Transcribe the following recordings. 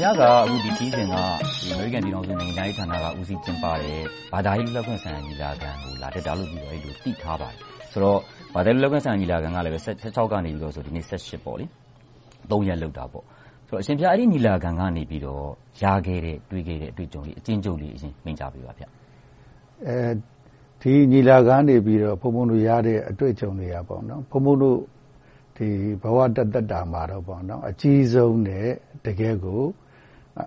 များကအခုဒီခရီးစဉ်က အမေရိကန်ပြည်ထောင်စု နိုင်ငံခြားရေးဌာနက ဦးစီးကျင်းပတဲ့ ဘာသာရေးလွတ်လပ်ခွင့်ဆိုင်ရာ ညီလာခံကို လာတက်တာလို့ သိထားပါတယ်။ဆိုတော့ ဘာသာရေးလွတ်လပ်ခွင့်ဆိုင်ရာ ညီလာခံကလည်း ကနေ ဒီနေ့ ရက် လုပ်တာပေါ့။အရှင်ဘုရား အဲဒီညီလာခံကနေ ရခဲ့တဲ့ တွေ့ခဲ့တဲ့ အတွေ့အကြုံလေး အကျဉ်းချုပ်လေး မိန့်ကြားပေးပါဘုရား။ဒီညီလာခံကနေ ဘုန်းဘုန်းတို့ရတဲ့ အတွေ့အကြုံတွေက ဘုန်းဘုန်းတို့ ဘဝတသက်တာမှာအကြီးဆုံးနဲ့ တကယ့်ကို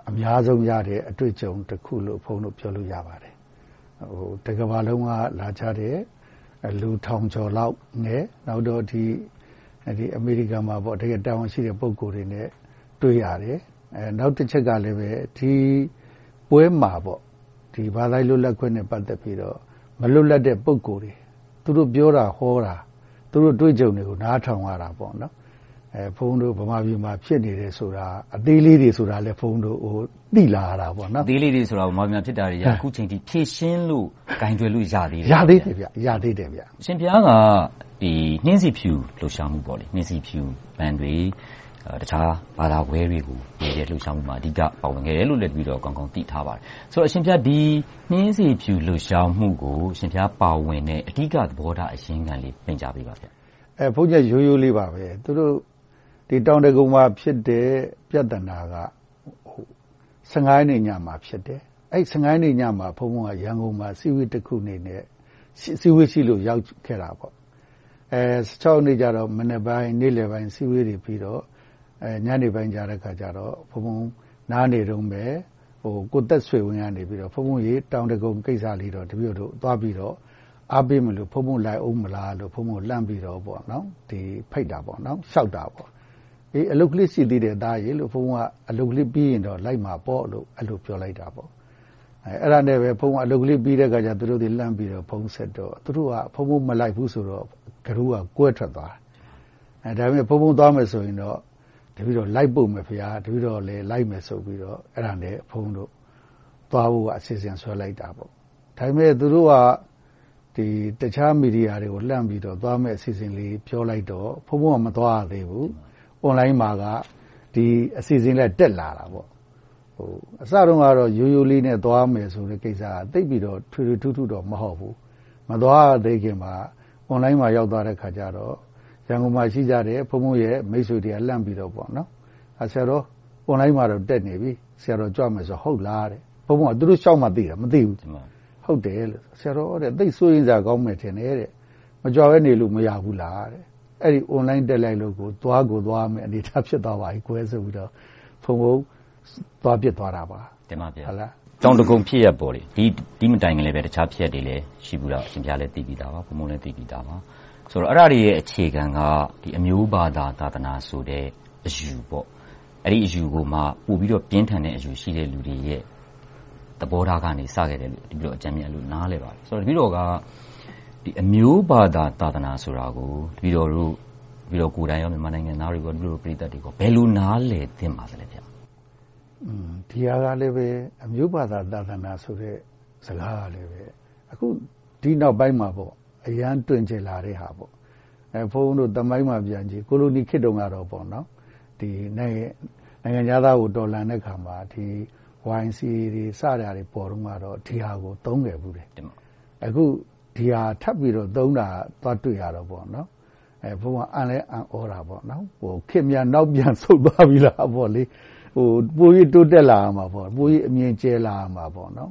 အများဆုံးရတဲ့အတွေ့အကြုံတခုလို့ဘုန်းဘုန်းတို့ပြောလို့ရပါတယ်။တကမ္ဘာလုံးကလာကြတဲ့လူထောင်ကျော်လောက်နဲ့နောက်တော့အမေရိကန်မှာတကယ့်တာဝန်ရှိတဲ့ပုဂ္ဂိုလ်တွေနဲ့တွေ့ရတယ်။နောက်တချက်ကလဲဒီပွဲမှာဘာသာရေးလွတ်လပ်ခွင့်နဲ့ပတ်သက်ပြီးတော့မလွတ်လပ်တဲ့ပုဂ္ဂိုလ်တွေသူတို့ပြောတာဟောတာသူတို့အတွေ့အကြုံတွေကိုနားထောင်ရတာပေါ့။ဘု န်းဘုန်းတို့ဗမာပြည်မှာဖြစ်နေတယ်ဆိုတာအသေးလေးတွေဆိုတာလဲဘုန်းဘုန်းတို့သိလာရတာပေါ့။အသေးလေးတွေဆိုတာဗမာပြည်မှာဖြစ်နေတာတွေကအခုအချိန်အထိဖြေရှင်းလို့ကိုင်တွယ်လို့ရသေးတယ်။ရသေးတယ်။ရသေးတယ်။အရှင်ဘုရားကနှင်းဆီဖြူလှုပ်ရှားမှု၊နှင်းဆီဖြူပန်းတွေ၊တခြားဘာသာကွဲတွေကိုလှုပ်ရှားမှုမှာအဓိကပါဝင်ခဲ့တယ်လို့ကောင်းကောင်းသိထားပါတယ်။ဆိုတော့အရှင်ဘုရားဒီနှင်းဆီဖြူလှုပ်ရှားမှုကိုအရှင်ဘုရားပါဝင်တဲ့အဓိကသဘောထားအရင်းခံလေးမိန့်ကြားပေးပါ။ဘုန်းကြီးကရိုးရိုးလေးပါပဲ။သူတို့ တောင်ဒဂုံမှာဖြစ်တဲ့ပြဿနာကရက်နေ့ညမှာဖြစ်တယ်။အဲဒီရက်နေ့ညမှာဘုန်းဘုန်းကရန်ကုန်မှာအစည်းအဝေးတခုအနေနဲ့အစည်းအဝေးရှိလို့ရောက်ခဲ့တယ်။ရက်နေ့ကြတော့မနက်ပိုင်း၊နေ့လယ်ပိုင်းအစည်းအဝေးတွေပြီးတော့ညနေပိုင်းကြတော့ဘုန်းဘုန်းနားနေတုန်းပဲကိုသက်ဆွေဝင်းကနေဘုန်းဘုန်းတောင်ဒဂုံကိစ္စလေးတော့တပည့်တော်တို့သွားပြီးတော့အားပေးမလို့ဘုန်းဘုန်းလိုက်အုံးမလားလို့လှမ်းပြီးတော့ဖိတ်တာပေါ့။လျှောက်တာပေါ့။ အလုပ်ကလေးရှိသေးတယ်သားရယ်လို့ဘုန်းဘုန်းကအလုပ်ကလေးပြီးရင်တော့လိုက်မှာပေါ့လို့အဲဒီလိုပြောလိုက်တာပေါ့။အဲဒါနဲ့ပဲဘုန်းဘုန်းကအလုပ်ကလေးပြီးတဲ့အခါသူတို့တွေလှမ်းပြီးတော့ဖုန်းဆက်တော့သူတို့ကဘုန်းဘုန်းမလိုက်ဘူးဆိုတော့ကတိုးကကွဲထွက်သွားတယ်။ဒါပေမဲ့ဘုန်းဘုန်းသွားမယ်ဆိုရင်တော့တပည့်တော်လိုက်ပို့မယ်ဘုရား။တပည့်တော်လည်းလိုက်မယ်ဆိုပြီးတော့အဲဒါနဲ့ဘုန်းဘုန်းတို့သွားဖို့အစီအစဉ်ဆွဲလိုက်တာပေါ့။ဒါပေမဲ့သူတို့ကတခြားမီဒီယာတွေကိုလှမ်းပြီးတော့သွားမယ့်အစီအစဉ်လေးပြောလိုက်တော့ဘုန်းဘုန်းကမသွားရသေးဘူး။ Online မှာကဒီအစီအစဉ်လေးကတက်လာတာပေါ့။အစတုန်းကတော့ရိုးရိုးလေးနဲ့သွားမယ်ဆိုတဲ့ကိစ္စကသိပ်ပြီးတော့ထွေထွေထူးထူးတော့မဟုတ်ဘူး။မသွားရသေးခင်မှာ Online မှာရောက်သွားတဲ့အခါကြတော့ရန်ကုန်မှာရှိကြတဲ့ဘုန်းဘုန်းရဲ့မိတ်ဆွေတွေကလှမ်းပြီးတော့ဆရာတော် Online မှာတော့တက်နေပြီ။ဆရာတော်ကြွမယ်ဆိုတော့ဟုတ်လားတဲ့။ဘုန်းဘုန်းကသူတို့လျှောက်မှသိတာမသိဘူး။ဟုတ်တယ်လို့ဆရာတော်သိပ်စိုးရိမ်စရာကောင်းမယ်ထင်တယ်။မကြွဘဲနေလို့မရဘူးလား။ အဲဒီ Online တက်လိုက်လို့သွားကိုသွားရမယ့်အနေအထားဖြစ်သွားပါပြီဆိုပြီးတော့ဘုန်းဘုန်းသွားဖြစ်သွားတာပါ။တောင်ဒဂုံဖြစ်ရပ်။ဒီမတိုင်ခင်လဲတခြားဖြစ်ရပ်တွေလည်းရှိခဲ့တယ်။အရှင်ဘုရားလည်းသိပြီသာပါ။ဘုန်းဘုန်းလည်းသိပြီသာပါ။အဲဒါတွေရဲ့အခြေခံကအမျိုးဘာသာသာသနာဆိုတဲ့အယူပေါ့။အဲဒီအယူကိုမှပိုပြီးတော့ပြင်းထန်တဲ့အယူရှိတဲ့လူတွေရဲ့သဘောထားကနေစခဲ့တယ်လို့တပည့်တော်အကြမ်းမျဉ်းနားလည်ပါတယ်။တပည့်တော်က အမျိုးဘာသာသာသနာဆိုတာကို တပည့်တော်တို့ကိုယ်တိုင်နဲ့မြန်မာနိုင်ငံသားတွေ၊ပရိသတ်တွေဘယ်လိုနားလည်သင့်ပါသလဲ။ဒီဟာကလဲအမျိုးဘာသာသာသနာဆိုတဲ့စကားကလဲအခုဒီနောက်ပိုင်းမှာအရမ်းတွင်ကျယ်လာတဲ့ဟာပေါ့။ဘုန်းဘုန်းတို့သမိုင်းမှာပြန်ကြည့်ကိုလိုနီခေတ်တုန်းကတော့နိုင်ငံခြားသားကိုတော်လှန်တဲ့အခါမှာ YMCA တွေစတာတွေပေါ်တုန်းကတော့ဒီဟာကိုသုံးခဲ့ဖူးတယ်။အခု ဒီဟာထပ်ပြီးတော့သုံးတာကိုသွားတွေ့ရတော့ဘုန်းဘုန်းကအံ့လည်းအံ့သြတာပေါ့။ခေတ်များနောက်ပြန်ဆုတ်သွားပြီလားပေါ့။ပိုပြီးတိုးတက်လာရမှာပေါ့။ပိုပြီးအမြင်ကျယ်လာရမှာပေါ့။ဒါ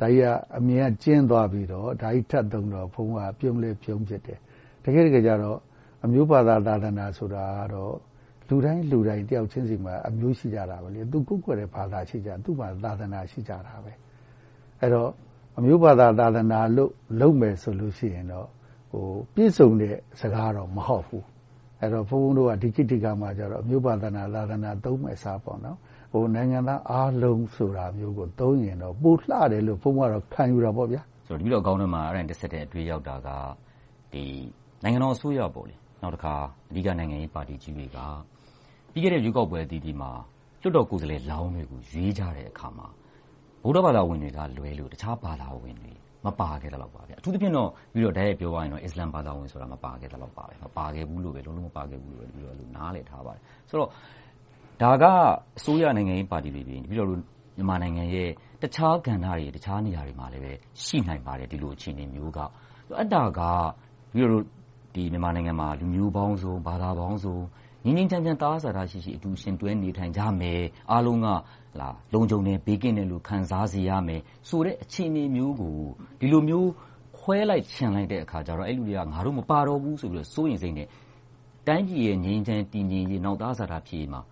ကြီးကအမြင်ကကျဉ်းသွားပြီးတော့ဒါကြီးထပ်သုံးတော့ဘုန်းဘုန်းကပြုံးလည်းပြုံးဖြစ်တယ်။တကယ့်တကယ်ကြတော့အမျိုးဘာသာသာသနာဆိုတာကတော့လူတိုင်းလူတိုင်းတယောက်ချင်းဆီမှာအမျိုးရှိကြတယ်။သူကိုးကွယ်တဲ့ဘာသာရှိကြတယ်။သူ့မှာသာသနာရှိကြတယ်။အဲဒီတော့ အမျိုးဘာသာသာသနာလို့လုပ်မယ်ဆိုရင်တော့ပြည့်စုံတဲ့စကားတော့မဟုတ်ဘူး။အဲဒီတော့ဘုန်းဘုန်းတို့ကဒီခေတ်ဒီအခါမှာတော့အမျိုးဘာသာသာသနာသုံးမယ့်အစားနိုင်ငံသားအားလုံးဆိုတာမျိုးကိုသုံးရင်တော့ပိုလှတယ်လို့ဘုန်းဘုန်းကခံယူတာပေါ့။တပည့်တော်ခေါင်းထဲမှာအဲဒါနဲ့တဆက်တည်းအတွေးရောက်တာကနိုင်ငံတော်အစိုးရ၊နောက်တခါအဓိကနိုင်ငံရေးပါတီကြီးတွေကပြီးခဲ့တဲ့ရွေးကောက်ပွဲအသီးသီးမှာလွှတ်တော်ကိုယ်စားလှယ်လောင်းတွေကိုရွေးကြတဲ့အခါမှာ ဗုဒ္ဓဘာသာဝင်တွေကလွဲလို့ တခြားဘာသာဝင်တွေ မပါခဲ့သလောက်ပါ။အထူးသဖြင့်တော့ တိုက်ရိုက်ပြောရရင်တော့အစ္စလာမ်ဘာသာဝင်တွေမပါခဲ့သလောက်ပါပဲ။မပါခဲ့ဘူးလို့ပဲလုံးလုံးမပါခဲ့ဘူးလို့ နားလည်ထားပါတယ်။ဆိုတော့ ဒါက အစိုးရနိုင်ငံရေးပါတီတွေပြီးတော့မြန်မာနိုင်ငံရဲ့ တခြားကဏ္ဍတွေ တခြားနေရာတွေမှာလည်း ရှိနိုင်ပါတယ် ဒီလိုအခြေအနေမျိုးက အဲဒါကပြီးတော့မြန်မာနိုင်ငံမှာ လူမျိုးပေါင်းစုံ ဘာသာပေါင်းစုံ ငြိမ်းငြိမ်းချမ်းချမ်း သဟဇာတရှိရှိ အတူယှဉ်တွဲနေထိုင်ကြမယ်။အားလုံးက လုံခြုံတယ်၊ဘေးကင်းတယ်လို့ ခံစားစေရမယ်ဆိုတဲ့ အခြေအနေမျိုးကို ဒီလိုမျိုး ခွဲလိုက်ချင်လိုက်တဲ့အခါကြတော့ အဲဒီလူတွေက ငါတို့မပါတော့ဘူးဆိုပြီး စိုးရိမ်စိတ်နဲ့ တိုင်းပြည်ရဲ့ ငြိမ်းချမ်းတည်ငြိမ်ရေး၊နောက် သဟဇာတဖြစ်ရေးမှာ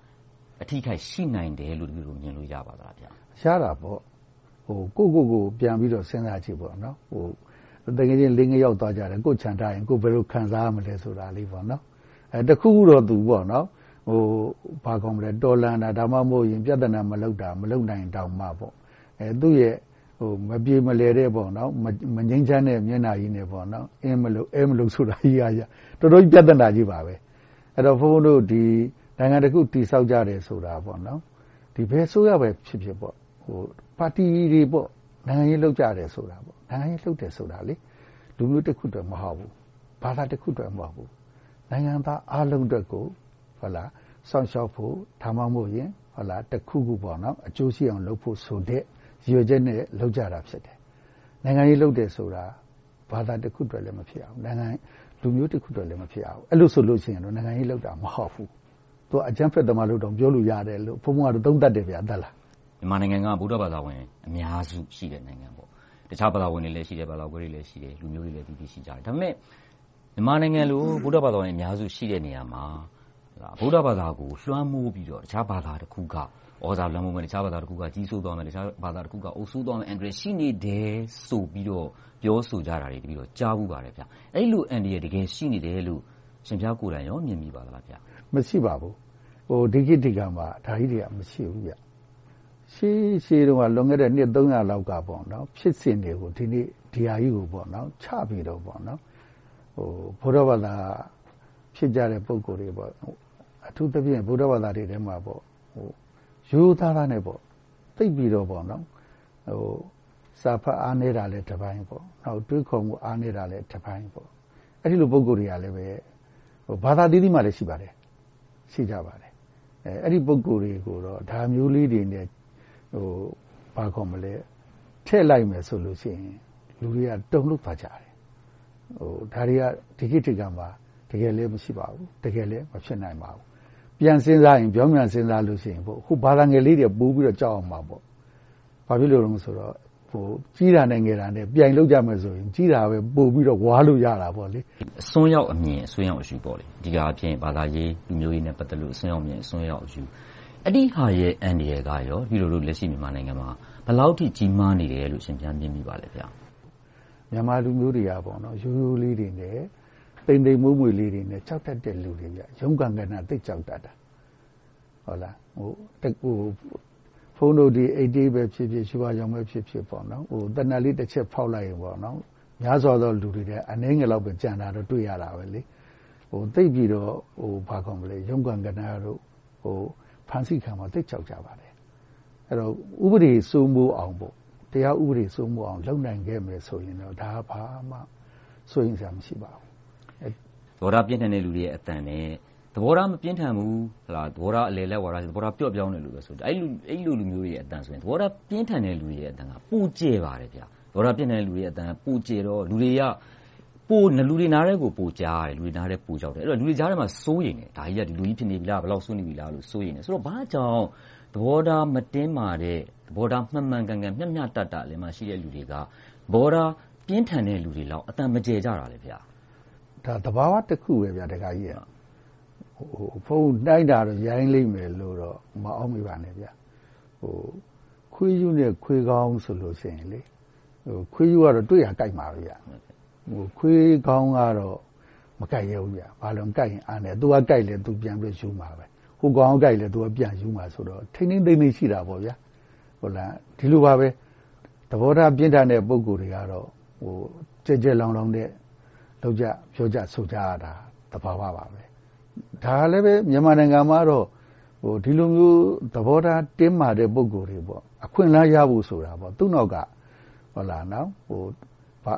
အထိအခိုက် ရှိနိုင်တယ်လို့ မြင်လို့ရပါသလား။ရတာပေါ့။ကိုယ့်ကိုယ်ကို ပြန်ပြီးတော့ စဉ်းစားကြည့်။သူငယ်ချင်း လေးယောက် သွားကြတယ်။ကိုယ့်ချန်ထားရင် ကိုယ် ဘယ်လို ခံစားရမလဲဆိုတာလေး။ တခုခုတော့သူတော်လှန်တာဒါမှမဟုတ်ပြဿနာမလုပ်တာမလုပ်နိုင်တောင်မှသူ့ရဲ့မပြေမလည်တဲ့မငြိမ်းချမ်းတဲ့မျက်နှာကြီးနဲ့အင်းမလုပ်ဆိုတာကြီးကတော်တော်ကြီးပြဿနာကြီးပါပဲ။အဲဒီတော့ဘုန်းဘုန်းတို့နိုင်ငံတခုတည်ဆောက်ကြတယ်ဆိုတာဘယ်အစိုးရပဲဖြစ်ဖြစ်ပါတီတွေနိုင်ငံရေးလုပ်ကြတယ်ဆိုတာနိုင်ငံရေးလုပ်တယ်ဆိုတာလူမျိုးတခုအတွက်မဟုတ်ဘူး။ဘာသာတခုအတွက်မဟုတ်ဘူး။ နိုင်ငံသားအားလုံးအတွက်ကိုစောင့်ရှောက်ဖို့ဒါမှမဟုတ်တခုခုအကျိုးရှိအောင်လုပ်ဖို့ဆိုတဲ့ရည်ရွယ်ချက်နဲ့လုပ်ကြတာဖြစ်တယ်။နိုင်ငံရေးလုပ်တယ်ဆိုတာဘာသာတခုအတွက်လည်းမဖြစ်ရဘူး။လူမျိုးတခုအတွက်လည်းမဖြစ်ရဘူး။အဲဒီလိုဆိုရင်နိုင်ငံရေးလုပ်တာမဟုတ်ဘူး။သူကအကြမ်းဖက်သမားလို့တောင်ပြောလို့ရတယ်လို့ဘုန်းဘုန်းကတော့သုံးသပ်တယ်။မြန်မာနိုင်ငံကဗုဒ္ဓဘာသာဝင်အများစုရှိတဲ့နိုင်ငံ။တခြားဘာသာဝင်တွေလည်းရှိတယ်။ဘာသာကွဲတွေလည်းရှိတယ်။လူမျိုးတွေလည်းအသီးသီးရှိကြတယ်။ဒါပေမဲ့ မြန်မာနိုင်ငံလို ဗုဒ္ဓဘာသာဝင် အများစုရှိတဲ့ နေရာမှာ ဗုဒ္ဓဘာသာကို လွှမ်းမိုးပြီးတော့ တခြားဘာသာတခုက သြဇာလွှမ်းမိုးမယ်။တခြားဘာသာတခုက ကြီးစိုးသွားမယ်။တခြားဘာသာတခုက အုပ်စိုးသွားမယ့် အန္တရာယ် ရှိနေတယ်ဆိုပြီးတော့ ပြောဆိုကြတာတွေကို ကြားဖူးပါတယ်။အဲဒီလို အန္တရာယ် တကယ်ရှိနေတယ်လို့ အရှင်ဘုရားကိုယ်တိုင် မြင်မိပါသလား။မရှိပါဘူး။ဒီခေတ်ဒီအခါမှာ ဒါကြီးတွေက မရှိဘူး။ရှေးရှေးတုန်းက လွန်ခဲ့တဲ့ နှစ်သုံးရာလောက်က ဖြစ်စဉ်တွေကို ဒီနေ့ဒီဟာကြီးကို ချပြီးတော့ ဗုဒ္ဓဘာသာဖြစ်ကြတဲ့ပုဂ္ဂိုလ်တွေ။အထူးသဖြင့်ဗုဒ္ဓဘာသာတွေထဲမှာရိုးရိုးသားသားနဲ့သိပ်ပြီးတော့စာဖတ်အားနည်းတာလည်းတပိုင်း၊တွေးခေါ်မှုအားနည်းတာလည်းတပိုင်း။အဲဒီလိုပုဂ္ဂိုလ်တွေကလည်းဘာသာအသီးသီးမှာလည်းရှိပါတယ်။အဲဒီပုဂ္ဂိုလ်တွေကိုတော့ဒါမျိုးလေးတွေနဲ့ထည့်လိုက်မယ်ဆိုရင်လူတွေကတုန်လှုပ်သွားကြတယ်။ ဒါတွေကဒီခေတ်ဒီအခါမှာတကယ်လည်းမရှိပါဘူး။တကယ်လည်းမဖြစ်နိုင်ပါဘူး။ပြန်စဉ်းစားရင်ပြောင်းပြန်စဉ်းစားရင်ဘာသာငယ်လေးတွေကပိုပြီးတော့ကြောက်ရမှာပေါ့။ဘာဖြစ်လို့လဲဆိုတော့ကြီးတာနဲ့ငယ်တာပြိုင်လုပ်ကြမယ်ဆိုရင်ကြီးတာပဲပိုပြီးတော့ဝါးလို့ရတာပေါ့။အစွန်းရောက်အမြင်၊အစွန်းရောက်အယူအဓိကအားဖြင့်ဘာသာရေး၊လူမျိုးရေးနဲ့ပတ်သက်လို့အစွန်းရောက်အမြင်၊အစွန်းရောက်အယူ။အဲဒီဟာရဲ့အန္တရာယ်ကလက်ရှိမြန်မာနိုင်ငံမှာဘယ်လောက်အထိကြီးမားနေတယ်လို့အရှင်ဘုရားမြင်မိပါသလဲ။ မြန်မာလူမျိုးတွေကရိုးရိုးလေးတွေနဲ့သိမ်သိမ်မွှေ့မွှေ့လေးတွေနဲ့ကြောက်တတ်တဲ့လူတွေ။ရုန်းကန်ခဏသိပ်ကြောက်တတ်တယ်။ဘုန်းတို့၈၈ပဲဖြစ်ဖြစ်၊ရွှေဝါရောင်ပဲဖြစ်ဖြစ်သေနတ်လေးတချက်ဖောက်လိုက်ရင်များစွာသောလူတွေထဲကအနည်းငယ်လောက်ပဲကျန်တာတော့တွေ့ရတယ်။သိပ်ပြီးတော့ရုန်းကန်ခဏ၊ဖမ်းဆီးခံရမှာကိုသိပ်ကြောက်ကြပါတယ်။အဲဒီတော့ဥပဒေစိုးမိုးအောင်၊ တရားဥပဒေစိုးမိုးအောင်လုပ်နိုင်ခဲ့မယ်ဆိုရင်တော့ဒါကဘာမှစိုးရိမ်စရာမရှိပါဘူး။သဘောထားပြင်းထန်တဲ့လူတွေရဲ့အသံနဲ့သဘောထားမပြင်းထန်ဘူး၊သဘောထားအလယ်အလတ်၊သဘောထားပျော့ပျောင်းတဲ့လူတွေဆိုရင်အဲဒီလိုလူမျိုးတွေရဲ့အသံဆိုရင်သဘောထားပြင်းထန်တဲ့လူတွေရဲ့အသံကပိုကျယ်ပါတယ်။သဘောထားပြင်းထန်တဲ့လူတွေရဲ့အသံကပိုကျယ်တော့ လူတွေနားထဲကို ပိုကြားရတယ်။လူတွေနားထဲ ပိုရောက်တယ်။လူတွေကြားထဲမှာ စိုးရိမ်တယ်။ဒါကြီးက ဒီလိုဖြစ်နေပြီလား။ဘယ်လောက်ဆိုးနေပြီလားလို့ စိုးရိမ်တယ်။ဘာကြောင့် သဘောထား မတင်းမာတဲ့၊သဘောထား မှန်မှန်ကန်ကန်၊မျှမျှတတရှိတဲ့လူတွေက သဘောထား ပြင်းထန်တဲ့လူတွေလောက် အသံမကျယ်ကြတာလဲ။ဒါကသဘာဝတခုပဲ။ဘုန်းဘုန်းနှိုင်းတာတော့ ရိုင်းလိမ့်မယ်လို့တော့ မအောက်မေ့ပါနဲ့။ခွေးရူးနဲ့ ခွေးကောင်းဆိုရင် ခွေးရူးကတော့ တွေ့ရာကိုက်မှာပဲ။ ခွေးကောင်းကတော့မကိုက်ရဲဘူး။ဘာလို့လဲဆိုတော့ကိုက်ရင်အန်တယ်။သူကကိုက်လည်းပြန်ပြီးရူးမှာပဲ။ဟိုကောင်ကကိုက်လည်းပြန်ရူးမှာဆိုတော့ထိန်းထိန်းသိမ်းသိမ်းရှိတယ်။ဒီလိုပါပဲသဘောထားပြင်းထန်တဲ့ပုဂ္ဂိုလ်တွေကတော့ကျယ်ကျယ်လောင်လောင်နဲ့လုပ်ကြပြောကြဆိုကြတာသဘာဝပါပဲ။ဒါကလဲမြန်မာနိုင်ငံမှာတော့ဒီလိုမျိုးသဘောထားတင်းမာတဲ့ပုဂ္ဂိုလ်တွေအခွင့်အလမ်းရဖို့ဆိုတာသူ့နောက်က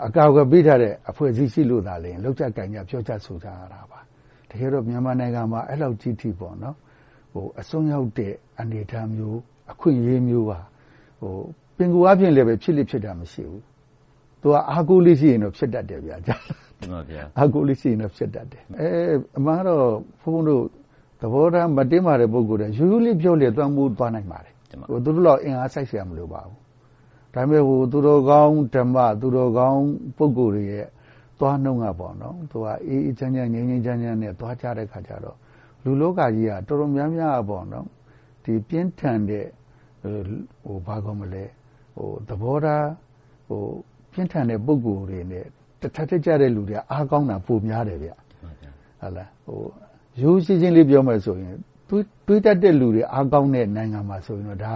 အကာအကွယ်ပေးထားတဲ့အဖွဲ့အစည်းရှိလို့သာလုပ်ကြကိုင်ကြပြောကြဆိုကြတာပါ။တကယ်တော့မြန်မာနိုင်ငံမှာအဲဒီလောက်ကြီးအထိအစွန်းရောက်တဲ့အနေအထားမျိုး၊အခွင့်အရေးမျိုးဟာပင်ကိုယ်အားဖြင့်လည်းဖြစ်လေ့ဖြစ်ထမရှိဘူး။သူကအားကိုးလေးရှိရင်တော့ဖြစ်တတ်တယ်။အားကိုးလေးရှိရင်တော့ဖြစ်တတ်တယ်။အမှန်ကတော့ဘုန်းဘုန်းတို့သဘောထားမတင်းမာတဲ့ပုဂ္ဂိုလ်တွေရိုးရိုးလေးပြောလေလွှမ်းမိုးသွားနိုင်ပါတယ်။သူတို့လောက်အင်အားစိုက်စရာမလိုပါဘူး။ ဒါပေမဲ့သူတော်ကောင်းဓမ္မသူတော်ကောင်းပုဂ္ဂိုလ်တွေရဲ့သွားနှုန်းကအေးအေးချမ်းချမ်းငြိမ်းငြိမ်းချမ်းချမ်းနဲ့သွားကြတဲ့အခါကြတော့လူလောကကြီးကတော်တော်များများပြင်းထန်တဲ့သဘောထားပြင်းထန်တဲ့ပုဂ္ဂိုလ်တွေနဲ့တထပ်တည်းကျတဲ့လူတွေကအားကောင်းတာပိုများတယ်။ရိုးရိုးရှင်းရှင်းလေးပြောမယ်ဆိုရင်တွေးတတ်တဲ့လူတွေအားကောင်းတဲ့နိုင်ငံမှာဆိုရင်တော့ဒါ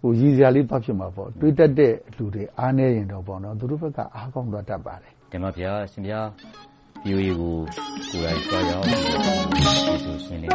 ဟိုရည်စရာလေးပတ်ဖြစ်မှာပေါ့တွေးတက်တဲ့လူတွေအားနေရင်တော့ပေါ့နော်သူတို့ဘက်ကအားကောင်းသွားတတ်ပါတယ်တင်ပါဗျာရှင်ဗျာ VOE ကိုကိုယ်တိုင်ကြားရအောင်ဒီလိုရှင်းလေး